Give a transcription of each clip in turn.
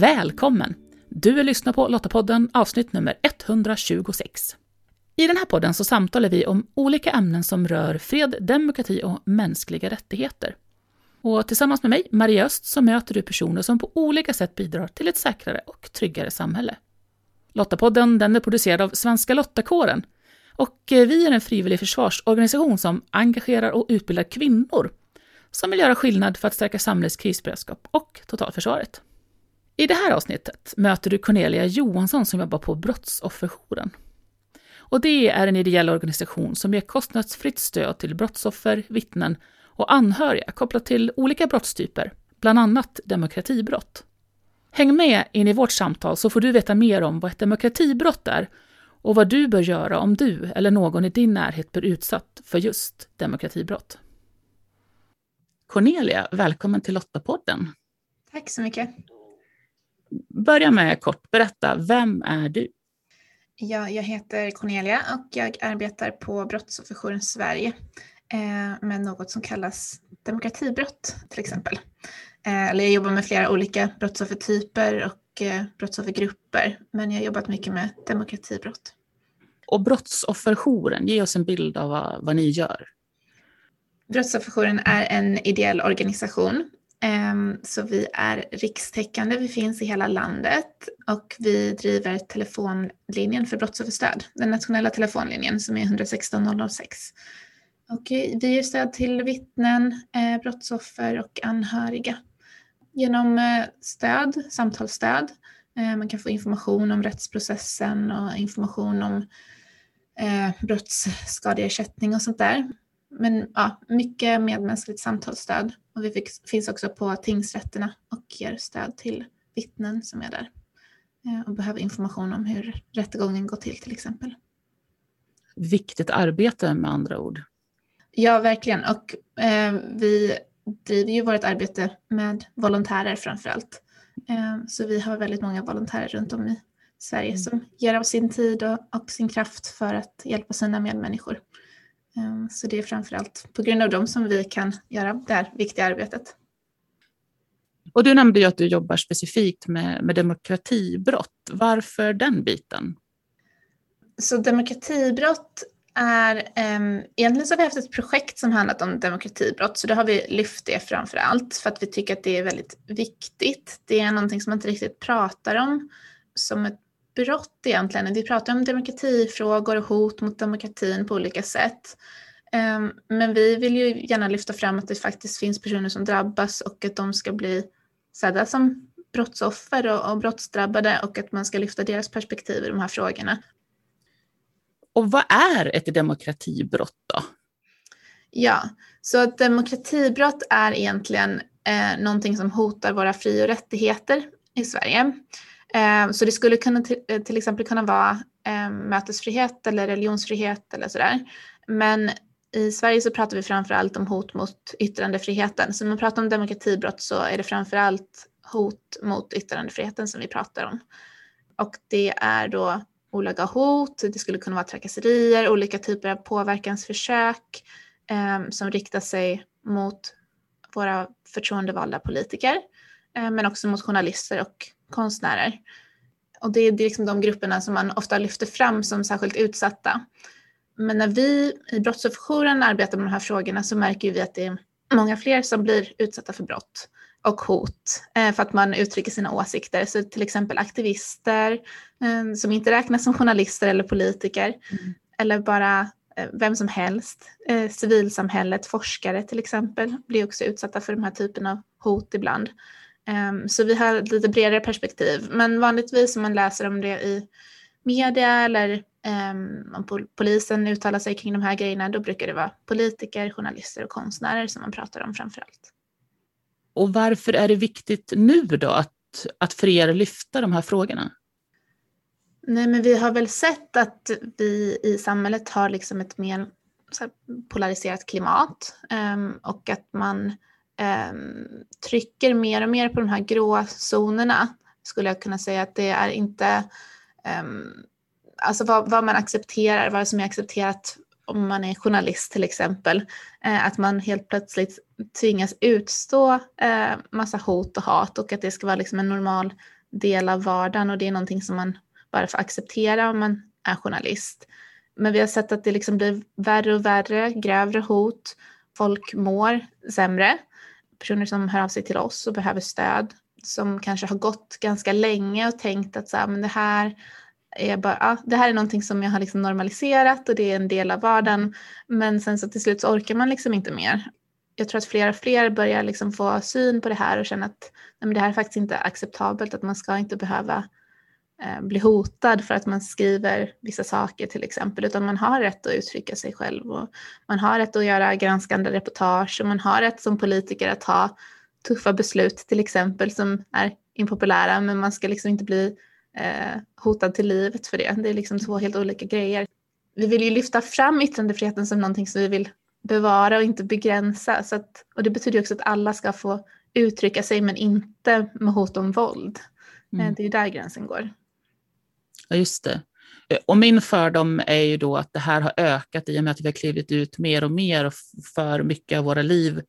Välkommen! Du lyssnar på Lottapodden avsnitt nummer 126. I den här podden så samtalar vi om olika ämnen som rör fred, demokrati och mänskliga rättigheter. Och tillsammans med mig, Maria Öst, så möter du personer som på olika sätt bidrar till ett säkrare och tryggare samhälle. Lottapodden den är producerad av Svenska Lottakåren och eh, vi är en frivillig försvarsorganisation som engagerar och utbildar kvinnor som vill göra skillnad för att stärka samhällets krisberedskap och totalförsvaret. I det här avsnittet möter du Cornelia Johansson som jobbar på Brottsofferjouren. Och det är en ideell organisation som ger kostnadsfritt stöd till brottsoffer, vittnen och anhöriga kopplat till olika brottstyper, bland annat demokratibrott. Häng med in i vårt samtal så får du veta mer om vad ett demokratibrott är och vad du bör göra om du eller någon i din närhet blir utsatt för just demokratibrott. Cornelia, välkommen till Lottapodden. Tack så mycket. Börja med kort berätta, vem är du? Ja, jag heter Cornelia och jag arbetar på Brottsofferjouren Sverige eh, med något som kallas demokratibrott till exempel. Eh, eller jag jobbar med flera olika brottsoffertyper och eh, brottsoffergrupper, men jag har jobbat mycket med demokratibrott. Och Brottsofferjouren, ge oss en bild av vad, vad ni gör. Brottsofferjouren är en ideell organisation. Ehm, så vi är rikstäckande, vi finns i hela landet och vi driver telefonlinjen för brottsofferstöd, den nationella telefonlinjen som är 116 006. Och vi ger stöd till vittnen, eh, brottsoffer och anhöriga genom eh, stöd, samtalsstöd. Eh, man kan få information om rättsprocessen och information om brottsskadeersättning och sånt där men ja, mycket medmänskligt samtalsstöd. Och vi fick, finns också på tingsrätterna och ger stöd till vittnen som är där eh, och behöver information om hur rättegången går till till exempel. Viktigt arbete med andra ord. Ja, verkligen. Och eh, vi driver ju vårt arbete med volontärer framför allt. Eh, så vi har väldigt många volontärer runt om i Sverige som ger av sin tid och, och sin kraft för att hjälpa sina medmänniskor. Ehm, så det är framförallt på grund av dem som vi kan göra det här viktiga arbetet. Och du nämnde ju att du jobbar specifikt med, med demokratibrott. Varför den biten? Så demokratibrott är, um, egentligen så har vi haft ett projekt som handlat om demokratibrott, så då har vi lyft det framför allt för att vi tycker att det är väldigt viktigt. Det är någonting som man inte riktigt pratar om som ett brott egentligen. Vi pratar om demokratifrågor och hot mot demokratin på olika sätt. Ehm, men vi vill ju gärna lyfta fram att det faktiskt finns personer som drabbas och att de ska bli sedda som brottsoffer och, och brottsdrabbade och att man ska lyfta deras perspektiv i de här frågorna. Och vad är ett demokratibrott då? Ja, så ett demokratibrott är egentligen eh, någonting som hotar våra fri och rättigheter i Sverige. Eh, så det skulle kunna till eh, exempel kunna vara eh, mötesfrihet eller religionsfrihet eller sådär. Men i Sverige så pratar vi framför allt om hot mot yttrandefriheten. Så när man pratar om demokratibrott så är det framför allt hot mot yttrandefriheten som vi pratar om. Och det är då olaga hot, det skulle kunna vara trakasserier, olika typer av påverkansförsök eh, som riktar sig mot våra förtroendevalda politiker, eh, men också mot journalister och konstnärer. Och det är liksom de grupperna som man ofta lyfter fram som särskilt utsatta. Men när vi i Brottsofferjouren arbetar med de här frågorna så märker vi att det är många fler som blir utsatta för brott och hot eh, för att man uttrycker sina åsikter. Så till exempel aktivister eh, som inte räknas som journalister eller politiker mm. eller bara eh, vem som helst. Civilsamhället, forskare till exempel blir också utsatta för de här typen av hot ibland. Um, så vi har lite bredare perspektiv. Men vanligtvis om man läser om det i media eller um, om polisen uttalar sig kring de här grejerna, då brukar det vara politiker, journalister och konstnärer som man pratar om framför allt. Och varför är det viktigt nu då att, att för er lyfta de här frågorna? Nej, men vi har väl sett att vi i samhället har liksom ett mer polariserat klimat um, och att man eh, trycker mer och mer på de här gråzonerna skulle jag kunna säga att det är inte eh, alltså vad, vad, man accepterar, vad som är accepterat om man är journalist till exempel. Eh, att man helt plötsligt tvingas utstå eh, massa hot och hat och att det ska vara liksom en normal del av vardagen och det är någonting som man bara får acceptera om man är journalist. Men vi har sett att det liksom blir värre och värre, grövre hot, folk mår sämre, personer som hör av sig till oss och behöver stöd, som kanske har gått ganska länge och tänkt att så här, men det här är bara, ja, det här är någonting som jag har liksom normaliserat och det är en del av vardagen. Men sen så till slut så orkar man liksom inte mer. Jag tror att fler och fler börjar liksom få syn på det här och känna att nej, men det här är faktiskt inte acceptabelt, att man ska inte behöva eh, bli hotad för att man skriver vissa saker till exempel, utan man har rätt att uttrycka sig själv och man har rätt att göra granskande reportage och man har rätt som politiker att ta tuffa beslut till exempel som är impopulära, men man ska liksom inte bli eh, hotad till livet för det. Det är liksom två helt olika grejer. Vi vill ju lyfta fram yttrandefriheten som någonting som vi vill bevara och inte begränsa. Så att, och det betyder också att alla ska få uttrycka sig men inte med hot om våld. Eh, mm. Det är där gränsen går. Ja, just det. Eh, och min fördom är ju då att det här har ökat i och med att vi har klivit ut mer och mer för mycket av våra liv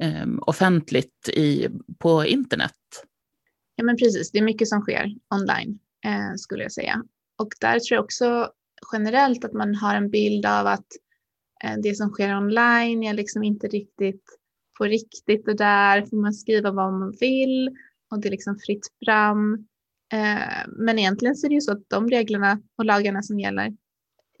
eh, offentligt i, på internet. Ja men precis, det är mycket som sker online eh, skulle jag säga. Och där tror jag också generellt att man har en bild av att eh, det som sker online är liksom inte riktigt på riktigt och där får man skriva vad man vill och det är liksom fritt fram. Eh, men egentligen så är det ju så att de reglerna och lagarna som gäller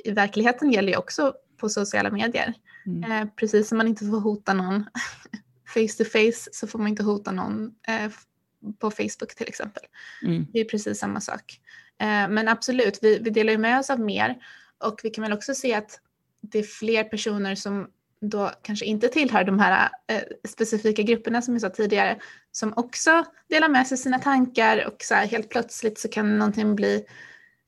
i verkligheten gäller ju också på sociala medier. Mm. Eh, precis som man inte får hota någon face to face så får man inte hota någon eh, på Facebook till exempel. Mm. Det är precis samma sak. Men absolut, vi, vi delar ju med oss av mer och vi kan väl också se att det är fler personer som då kanske inte tillhör de här eh, specifika grupperna som jag sa tidigare, som också delar med sig sina tankar och så här, helt plötsligt så kan någonting bli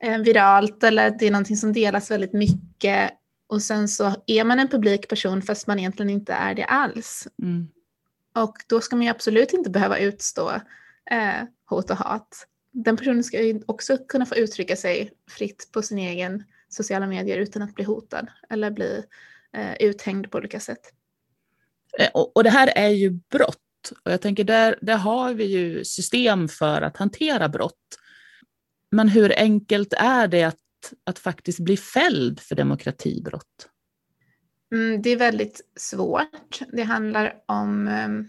eh, viralt eller det är någonting som delas väldigt mycket och sen så är man en publik person fast man egentligen inte är det alls. Mm. Och då ska man ju absolut inte behöva utstå eh, hot och hat. Den personen ska ju också kunna få uttrycka sig fritt på sin egen sociala medier utan att bli hotad eller bli uthängd på olika sätt. Eh, och, och det här är ju brott. Och jag tänker där, där har vi ju system för att hantera brott. Men hur enkelt är det att, att faktiskt bli fälld för demokratibrott? Mm, det är väldigt svårt. Det handlar om um,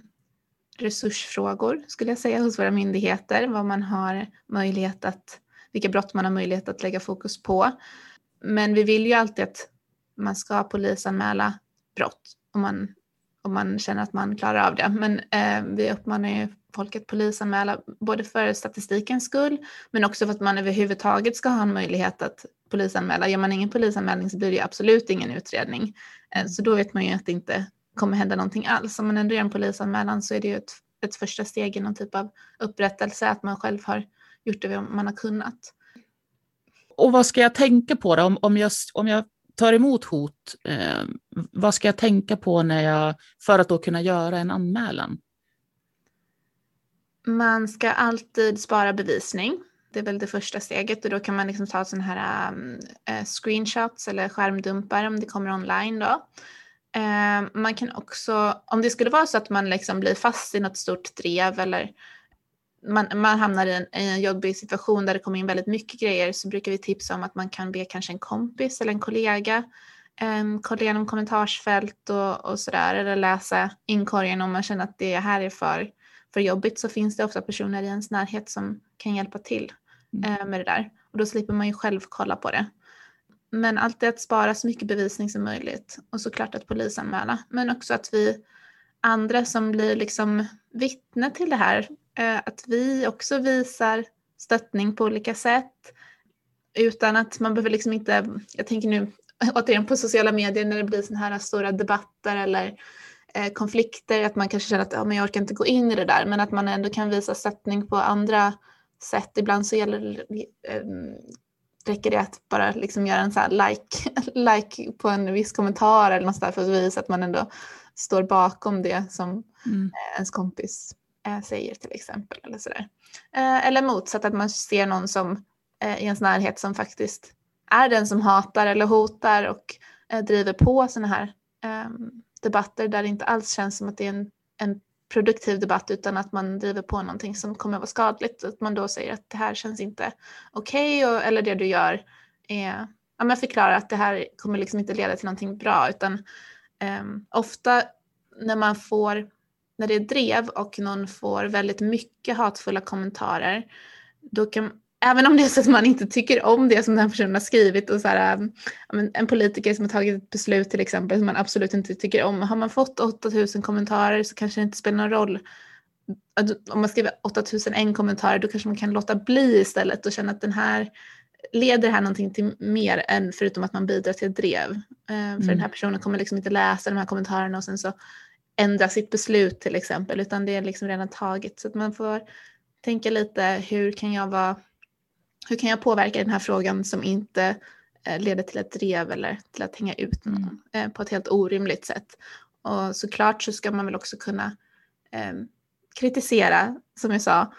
resursfrågor skulle jag säga hos våra myndigheter, vad man har möjlighet att, vilka brott man har möjlighet att lägga fokus på. Men vi vill ju alltid att man ska polisanmäla brott om man, om man känner att man klarar av det. Men eh, vi uppmanar ju folk att polisanmäla både för statistikens skull men också för att man överhuvudtaget ska ha en möjlighet att polisanmäla. Gör man ingen polisanmälning så blir det absolut ingen utredning. Eh, så då vet man ju att det inte kommer hända någonting alls. Om man ändå gör en polisanmälan så är det ju ett, ett första steg i någon typ av upprättelse, att man själv har gjort det man har kunnat. Och vad ska jag tänka på då? Om, om, jag, om jag tar emot hot, eh, vad ska jag tänka på när jag, för att då kunna göra en anmälan? Man ska alltid spara bevisning. Det är väl det första steget och då kan man liksom ta sådana här um, screenshots eller skärmdumpar om det kommer online då. Eh, man kan också, om det skulle vara så att man liksom blir fast i något stort drev eller man, man hamnar i en, i en jobbig situation där det kommer in väldigt mycket grejer så brukar vi tipsa om att man kan be kanske en kompis eller en kollega eh, kolla igenom kommentarsfält och, och sådär eller läsa inkorgen om man känner att det här är för, för jobbigt så finns det ofta personer i ens närhet som kan hjälpa till mm. eh, med det där och då slipper man ju själv kolla på det. Men alltid att spara så mycket bevisning som möjligt och såklart att polisanmäla. Men också att vi andra som blir liksom vittne till det här, att vi också visar stöttning på olika sätt. Utan att man behöver liksom inte, jag tänker nu återigen på sociala medier när det blir sådana här stora debatter eller eh, konflikter, att man kanske känner att ja, men jag orkar inte gå in i det där, men att man ändå kan visa stöttning på andra sätt. Ibland så gäller eh, räcker det att bara liksom göra en så like, like på en viss kommentar eller något sånt för att visa att man ändå står bakom det som mm. Eh, ens kompis eh, Eh, säger till exempel. Eller, sådär. Eh, eller motsatt att man ser någon som eh, i ens närhet som faktiskt är den som hatar eller hotar och driver på sådana här ehm, debatter där det inte alls känns som att det är en, en produktiv debatt utan att man driver på någonting som kommer att vara skadligt. Att man då säger att det här känns inte okej okay, eller det du gör är, ja men förklara att det här kommer liksom inte leda till någonting bra utan um, ofta när man får, när det är drev och någon får väldigt mycket hatfulla kommentarer då kan, även om det är så att man inte tycker om det som den personen har skrivit och så här, um, en politiker som har tagit ett beslut till exempel som man absolut inte tycker om. Har man fått 8000 kommentarer så kanske det inte spelar någon roll. Om man skriver 8001 kommentarer då kanske man kan låta bli istället och känna att den här leder här någonting till mer än förutom att man bidrar till ett drev. Eh, mm. För den här personen kommer liksom inte läsa de här kommentarerna och sen så ändra sitt beslut till exempel utan det är liksom redan taget. Så att man får tänka lite hur kan jag vara hur kan jag påverka den här frågan som inte eh, leder till ett drev eller till att hänga ut någon mm. På ett helt orimligt sätt. Och såklart så ska man väl också kunna eh, kritisera, som jag sa,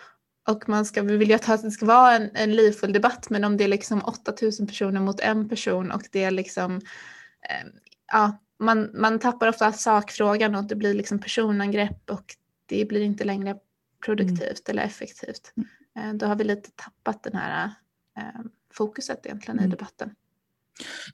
och man ska, vi vill ju att det ska vara en, en livfull debatt, men om det är liksom 8000 personer mot en person och det är liksom, eh, ja, man, man tappar ofta sakfrågan och det blir liksom personangrepp och det blir inte längre produktivt mm. eller effektivt. Mm. Eh, då har vi lite tappat den här eh, fokuset egentligen mm. i debatten.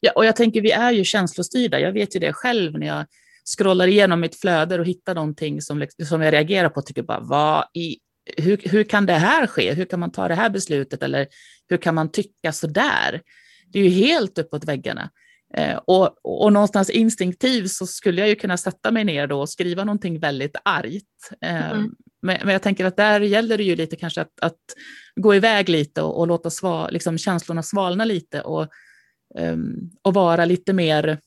Ja, och jag tänker vi är ju känslostyrda. Jag vet ju det själv när jag scrollar igenom mitt flöde och hittar någonting som, som jag reagerar på och tycker bara, vad i, hur, hur kan det här ske? Hur kan man ta det här beslutet? Eller hur kan man tycka så där? Det är ju helt uppåt väggarna. Eh, och, och någonstans instinktivt så skulle jag ju kunna sätta mig ner då och skriva någonting väldigt argt. Eh, mm. Men, men, jag tänker att där gäller det ju lite kanske att, att gå iväg lite och, och låta sva, liksom känslorna svalna lite och, um, och vara lite mer,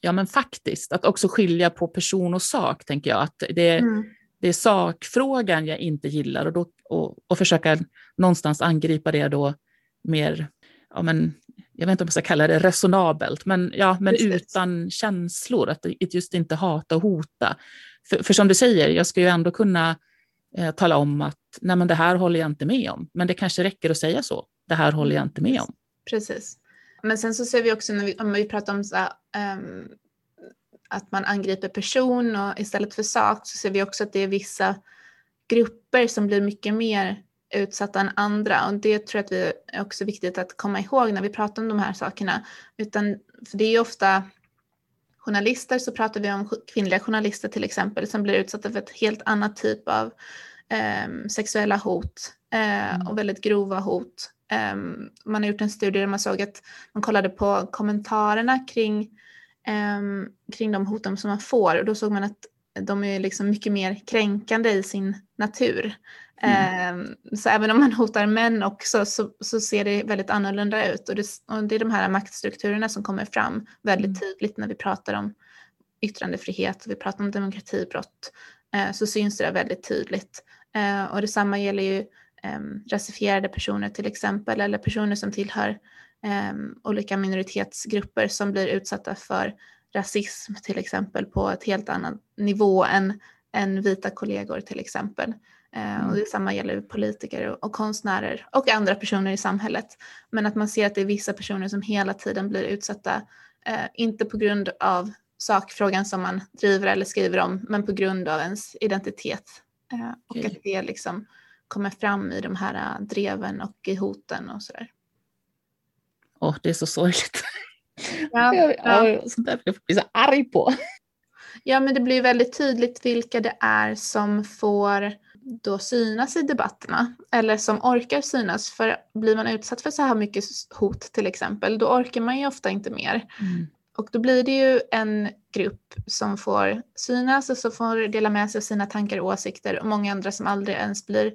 ja men faktiskt, att också skilja på person och sak, tänker jag. Att det, mm. det är sakfrågan jag inte gillar och, då, och, och försöka någonstans angripa det då mer, ja men, jag vet inte om jag ska kalla det resonabelt, men, ja, men utan känslor, att just inte hata och hota. För, för som du säger, jag ska ju ändå kunna eh, tala om att nej men det här håller jag inte med om. Men det kanske räcker att säga så. Det här håller jag inte med om. Precis. Men sen så ser vi också när vi, om vi pratar om så här, um, att man angriper person och istället för sak så ser vi också att det är vissa grupper som blir mycket mer utsatta än andra och det tror jag att vi är också viktigt att komma ihåg när vi pratar om de här sakerna. Utan, för det är ju ofta journalister så pratar vi om kvinnliga journalister till exempel som blir utsatta för ett helt annat typ av eh, sexuella hot eh, mm. och väldigt grova hot. Eh, man har gjort en studie där man såg att man kollade på kommentarerna kring, ehm, kring de hoten som man får och då såg man att de är liksom mycket mer kränkande i sin natur. Mm. Ehm, så även om man hotar män också så, så ser det väldigt annorlunda ut och det, och det, är de här maktstrukturerna som kommer fram väldigt mm. tydligt när vi pratar om yttrandefrihet och vi pratar om demokratibrott eh, så syns det väldigt tydligt. Eh, och detsamma gäller ju eh, rasifierade personer till exempel eller personer som tillhör ehm, olika minoritetsgrupper som blir utsatta för rasism till exempel på ett helt annat nivå än, än vita kollegor till exempel. Eh, mm. Och detsamma gäller politiker och, konstnärer och andra personer i samhället. Men att man ser att det är vissa personer som hela tiden blir utsatta, eh, inte på grund av sakfrågan som man driver eller skriver om, men på grund av ens identitet. Eh, och okay. att det liksom kommer fram i de här uh, dreven och i hoten och sådär. Åh, oh, det är så sorgligt. Ja, jag, ja. Sånt där jag blir så arg på. Ja, men det blir väldigt tydligt vilka det är som får då synas i debatterna eller som orkar synas. För blir man utsatt för så här mycket hot till exempel, då orkar man ju ofta inte mer. Mm. Och då blir det ju en grupp som får synas och som får dela med sig av sina tankar och åsikter och många andra som aldrig ens blir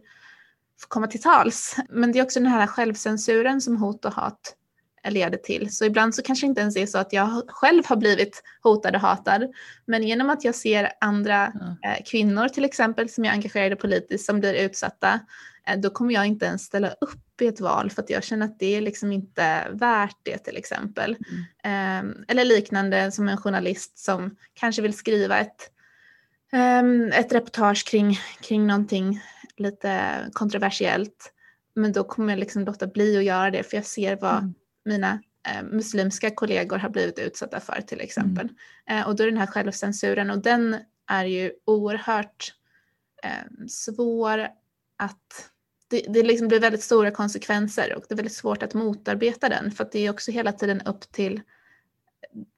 får komma till tals. Men det är också den här självcensuren som hot och hat leder till. Så ibland så kanske inte ens är så att jag själv har blivit hotad och hatad. Men genom att jag ser andra eh, kvinnor till exempel som är engagerade politiskt som blir utsatta, eh, då kommer jag inte ens ställa upp i ett val för att jag känner att det är liksom inte värt det till exempel. Mm. Eh, eller liknande som en journalist som kanske vill skriva ett, ehm, ett reportage kring, kring någonting lite kontroversiellt. Men då kommer jag liksom låta bli att göra det för jag ser vad mm mina eh, muslimska kollegor har blivit utsatta för till exempel. Mm. Eh, och då är den här självcensuren och den är ju oerhört eh, svår att det, det liksom blir väldigt stora konsekvenser och det är väldigt svårt att motarbeta den för att det är också hela tiden upp till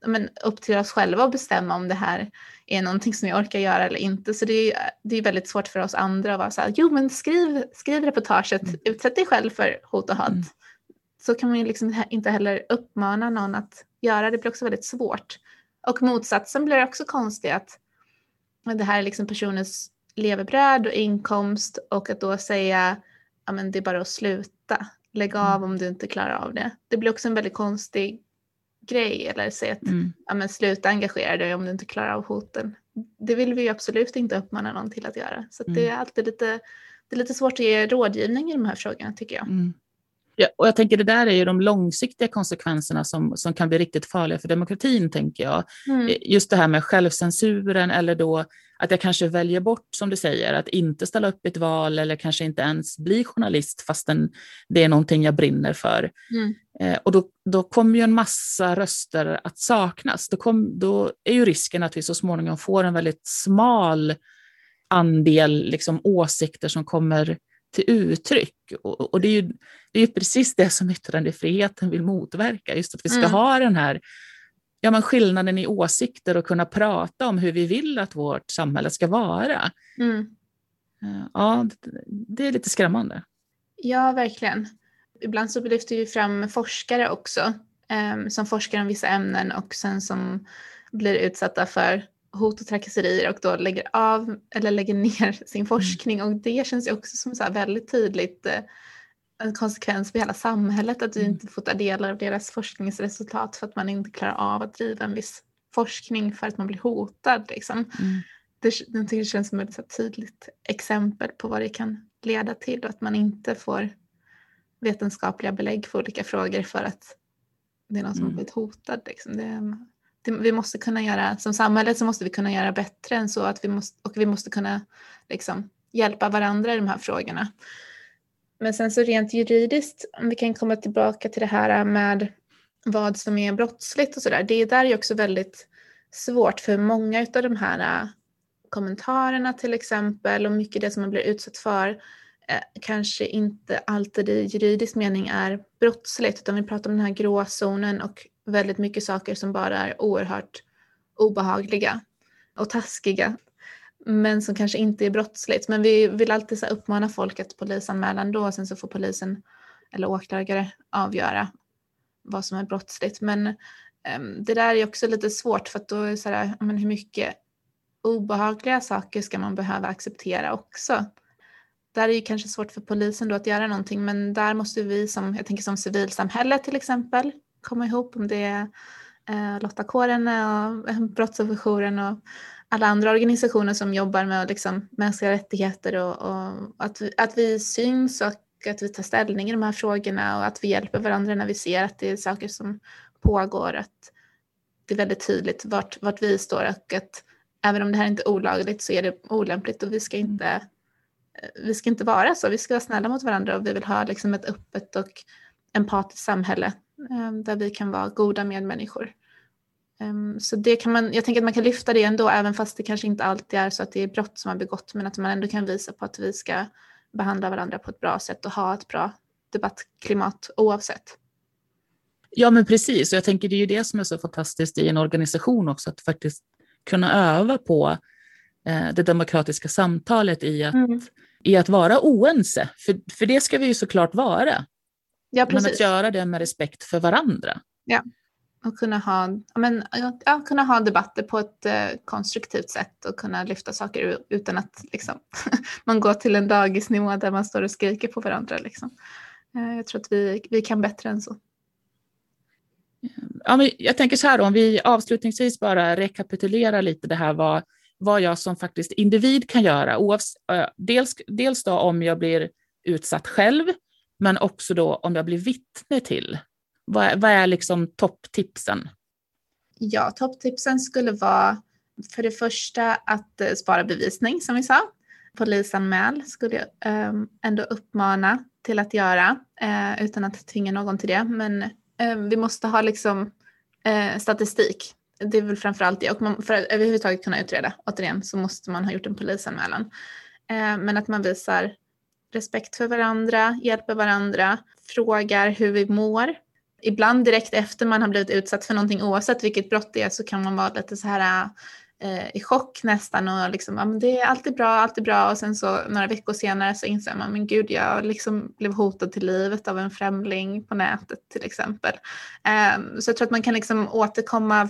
men, upp till oss själva att bestämma om det här är någonting som vi orkar göra eller inte. Så det är, det är väldigt svårt för oss andra att vara så här, jo men skriv, skriv reportaget, mm. utsätt dig själv för hot och hat. Mm. Så kan man ju liksom inte heller uppmana någon att göra, det blir också väldigt svårt. Och motsatsen blir också konstigt att det här är liksom personens levebröd och inkomst och att då säga, ja men det är bara att sluta, lägg av mm. om du inte klarar av det. Det blir också en väldigt konstig grej eller säga att mm. ja, men sluta engagera dig om du inte klarar av hoten. Det vill vi ju absolut inte uppmana någon till att göra. Så att mm. det är alltid lite, det är lite svårt att ge rådgivning i de här frågorna tycker jag. Mm. Ja, och jag tänker det där är ju de långsiktiga konsekvenserna som, som kan bli riktigt farliga för demokratin, tänker jag. Mm. Just det här med självcensuren eller då att jag kanske väljer bort, som du säger, att inte ställa upp i ett val eller kanske inte ens bli journalist fastän det är någonting jag brinner för. Mm. Eh, och då, då kommer ju en massa röster att saknas. Då, kom, då är ju risken att vi så småningom får en väldigt smal andel liksom, åsikter som kommer till uttryck. Och, och det är ju det är precis det som yttrandefriheten vill motverka, just att vi ska mm. ha den här ja, men skillnaden i åsikter och kunna prata om hur vi vill att vårt samhälle ska vara. Mm. Eh, ja, det är lite skrämmande. Ja, verkligen. Ibland så lyfter vi fram forskare också um, som forskar om vissa ämnen och sen som blir utsatta för hot och trakasserier och då lägger av eller lägger ner sin mm. forskning och det känns ju också som så väldigt tydligt uh, en konsekvens för hela samhället att du mm. inte får ta del av deras forskningsresultat för att man inte klarar av att driva en viss forskning för att man blir hotad. Liksom. Mm. Det, det känns som ett tydligt exempel på vad det kan leda till och att man inte får vetenskapliga belägg för olika frågor för att det är någon som mm. har blivit hotad. Liksom. Det, det, vi måste kunna göra, som samhälle så måste vi kunna göra bättre än så att vi måste, och vi måste kunna liksom, hjälpa varandra i de här frågorna. Men sen så rent juridiskt, om vi kan komma tillbaka till det här med vad som är brottsligt och sådär. Det där är också väldigt svårt för många av de här äh, kommentarerna till exempel och mycket det som man blir utsatt för äh, kanske inte alltid i juridisk mening är brottsligt utan vi pratar om den här gråzonen och väldigt mycket saker som bara är oerhört obehagliga och taskiga men som kanske inte är brottsligt. Men vi vill alltid så uppmana folk att polisanmäla ändå och sen så får polisen eller åklagare avgöra vad som är brottsligt. Men um, det där är också lite svårt för att då är det så här, men hur mycket obehagliga saker ska man behöva acceptera också? Där är det kanske svårt för polisen då att göra någonting men där måste vi som, jag tänker som civilsamhälle till exempel, komma ihop om det är eh, Lottakåren och brottsofferjouren och alla andra organisationer som jobbar med liksom, mänskliga rättigheter och, och att, vi, att vi syns och att vi tar ställning i de här frågorna och att vi hjälper varandra när vi ser att det är saker som pågår. Att det är väldigt tydligt vart, vart vi står och att även om det här inte är olagligt så är det olämpligt och vi ska inte, eh, vi ska inte vara så. Vi ska vara snälla mot varandra och vi vill ha liksom ett öppet och empatiskt samhälle eh, där vi kan vara goda medmänniskor. Um, så det kan man, jag tänker att man kan lyfta det ändå, även fast det kanske inte alltid är så att det är brott som har begått, men att man ändå kan visa på att vi ska behandla varandra på ett bra sätt och ha ett bra debattklimat oavsett. Ja, men precis. Och jag tänker det är ju det som är så fantastiskt i en organisation också, att faktiskt kunna öva på eh, det demokratiska samtalet i att, mm. i att vara oense. För, för det ska vi ju såklart vara. Ja, precis. Men att göra det med respekt för varandra. Ja och kunna ha, men, ja, kunna ha debatter på ett eh, konstruktivt sätt och kunna lyfta saker utan att liksom, man går till en dagisnivå där man står och skriker på varandra. Liksom. Eh, jag tror att vi, vi kan bättre än så. Ja, men jag tänker så här, om vi avslutningsvis bara rekapitulerar lite det här vad, vad jag som faktiskt individ kan göra. Oavs, dels, dels då om jag blir utsatt själv, men också då om jag blir vittne till vad, vad är liksom topptipsen? Ja, topptipsen skulle vara för det första att eh, spara bevisning som vi sa. Polisanmäl skulle jag ehm, ändå uppmana till att göra eh, utan att tvinga någon till det. Men ehm, vi måste ha liksom eh, statistik. Det är väl framförallt det. Och man, för att överhuvudtaget kunna utreda, återigen, så måste man ha gjort en polisanmälan. Men att man visar respekt för varandra, hjälper varandra, frågar hur vi mår. Ibland direkt efter man har blivit utsatt för någonting, oavsett vilket brott det är, så kan man vara lite så här eh, i chock nästan och liksom, ja, men det är alltid bra, alltid bra och sen så några veckor senare så inser man, men gud jag liksom blev hotad till livet av en främling på nätet till exempel. Eh, så jag tror att man kan liksom återkomma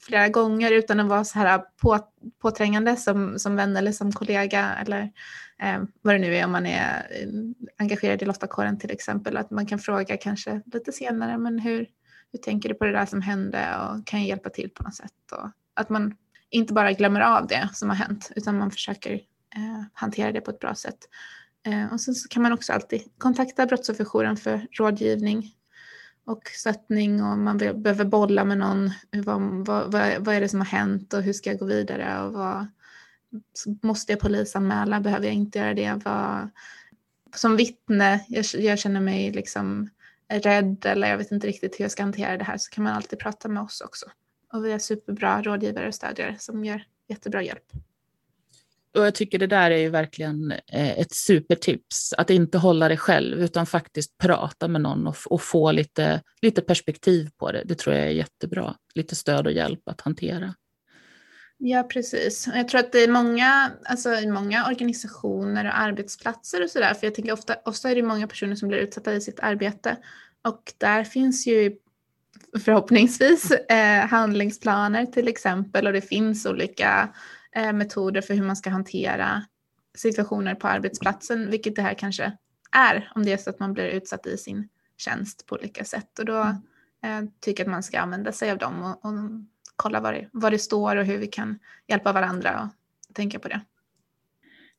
flera gånger utan att vara så här på, påträngande som, som vän eller som kollega eller eh, vad det nu är om man är eh, engagerad i lottakåren till exempel. Att man kan fråga kanske lite senare, men hur, hur tänker du på det där som hände och kan jag hjälpa till på något sätt? Och att man inte bara glömmer av det som har hänt utan man försöker eh, hantera det på ett bra sätt. Eh, och sen så kan man också alltid kontakta Brottsofferjouren för rådgivning och stöttning och man behöver bolla med någon. Vad, vad, vad, är det som har hänt och hur ska jag gå vidare och vad måste jag polisanmäla? Behöver jag inte göra det? Vad, som vittne, jag, jag känner mig liksom rädd eller jag vet inte riktigt hur jag ska hantera det här så kan man alltid prata med oss också. Och vi har superbra rådgivare och stödjare som gör jättebra hjälp. Och jag tycker det där är ju verkligen eh, ett supertips. Att inte hålla det själv utan faktiskt prata med någon och, och, få lite, lite perspektiv på det. Det tror jag är jättebra. Lite stöd och hjälp att hantera. Ja, precis. Jag tror att det är många, alltså många organisationer och arbetsplatser och sådär. För jag tänker ofta, ofta är det många personer som blir utsatta i sitt arbete. Och där finns ju förhoppningsvis eh, handlingsplaner till exempel och det finns olika eh, metoder för hur man ska hantera situationer på arbetsplatsen, vilket det här kanske är om det är så att man blir utsatt i sin tjänst på olika sätt. Och då mm. eh, tycker jag att man ska använda sig av dem och, och kolla vad det, vad det står och hur vi kan hjälpa varandra och tänka på det.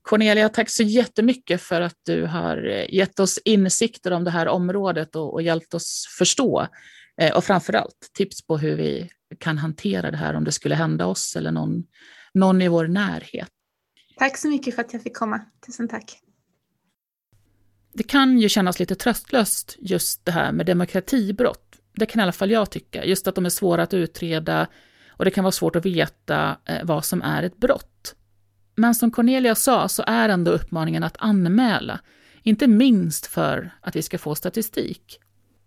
Cornelia, tack så jättemycket för att du har eh, gett oss insikter om det här området och, och hjälpt oss förstå Eh, och framför allt tips på hur vi kan hantera det här om det skulle hända oss eller någon, någon i vår närhet. Tack så mycket för att jag fick komma. Tusen tack. Det kan ju kännas lite tröstlöst just det här med demokratibrott. Det kan i alla fall jag tycka. Just att de är svåra att utreda och det kan vara svårt att veta eh, vad som är ett brott. Men som Cornelia sa så är ändå uppmaningen att anmäla, inte minst för att vi ska få statistik.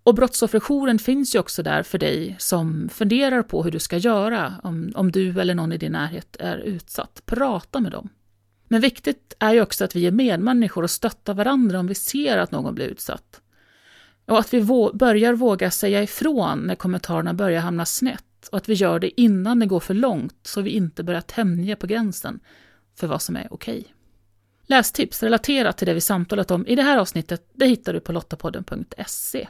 Och Brottsofferjouren finns ju också där för dig som funderar på hur du ska göra om, om du eller någon i din närhet är utsatt. Prata med dem. Men viktigt är ju också att vi är medmänniskor och stöttar varandra om vi ser att någon blir utsatt. Och att vi vå börjar våga säga ifrån när kommentarerna börjar hamna snett och att vi gör det innan det går för långt så vi inte börjar tämja på gränsen för vad som är okej. Okay. Lästips relaterat till det vi samtalat om i det här avsnittet det hittar du på lottapodden.se.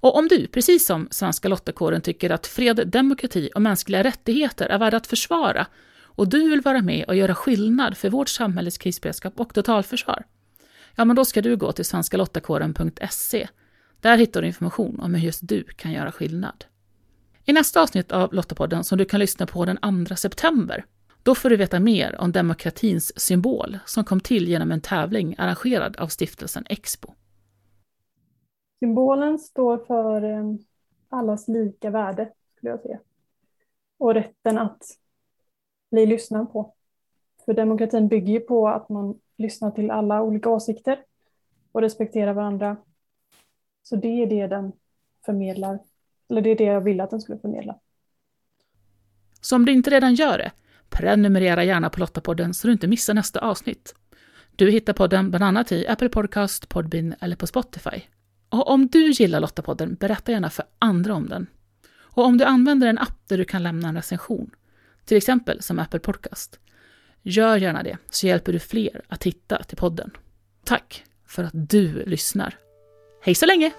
Och om du, precis som Svenska Lottakåren, tycker att fred, demokrati och mänskliga rättigheter är värda att försvara och du vill vara med och göra skillnad för vårt samhälles krisberedskap och totalförsvar, ja men då ska du gå till svenskalottakåren.se. Där hittar du information om hur just du kan göra skillnad. I nästa avsnitt av Lottapodden, som du kan lyssna på den 2 september, då får du veta mer om demokratins symbol som kom till genom en tävling arrangerad av stiftelsen Expo. Symbolen står för eh, allas lika värde, skulle jag säga. Och rätten att bli lyssnad på. För demokratin bygger ju på att man lyssnar till alla olika åsikter och respekterar varandra. Så det är det den förmedlar, eller det är det jag ville att den skulle förmedla. Så om du inte redan gör det, prenumerera gärna på Lottapodden så du inte missar nästa avsnitt. Du hittar podden bland annat i Apple Podcast, Podbean eller på Spotify. Och om du gillar Lottapodden, berätta gärna för andra om den. Och om du använder en app där du kan lämna en recension, till exempel som Apple Podcast, gör gärna det så hjälper du fler att hitta till podden. Tack för att du lyssnar. Hej så länge!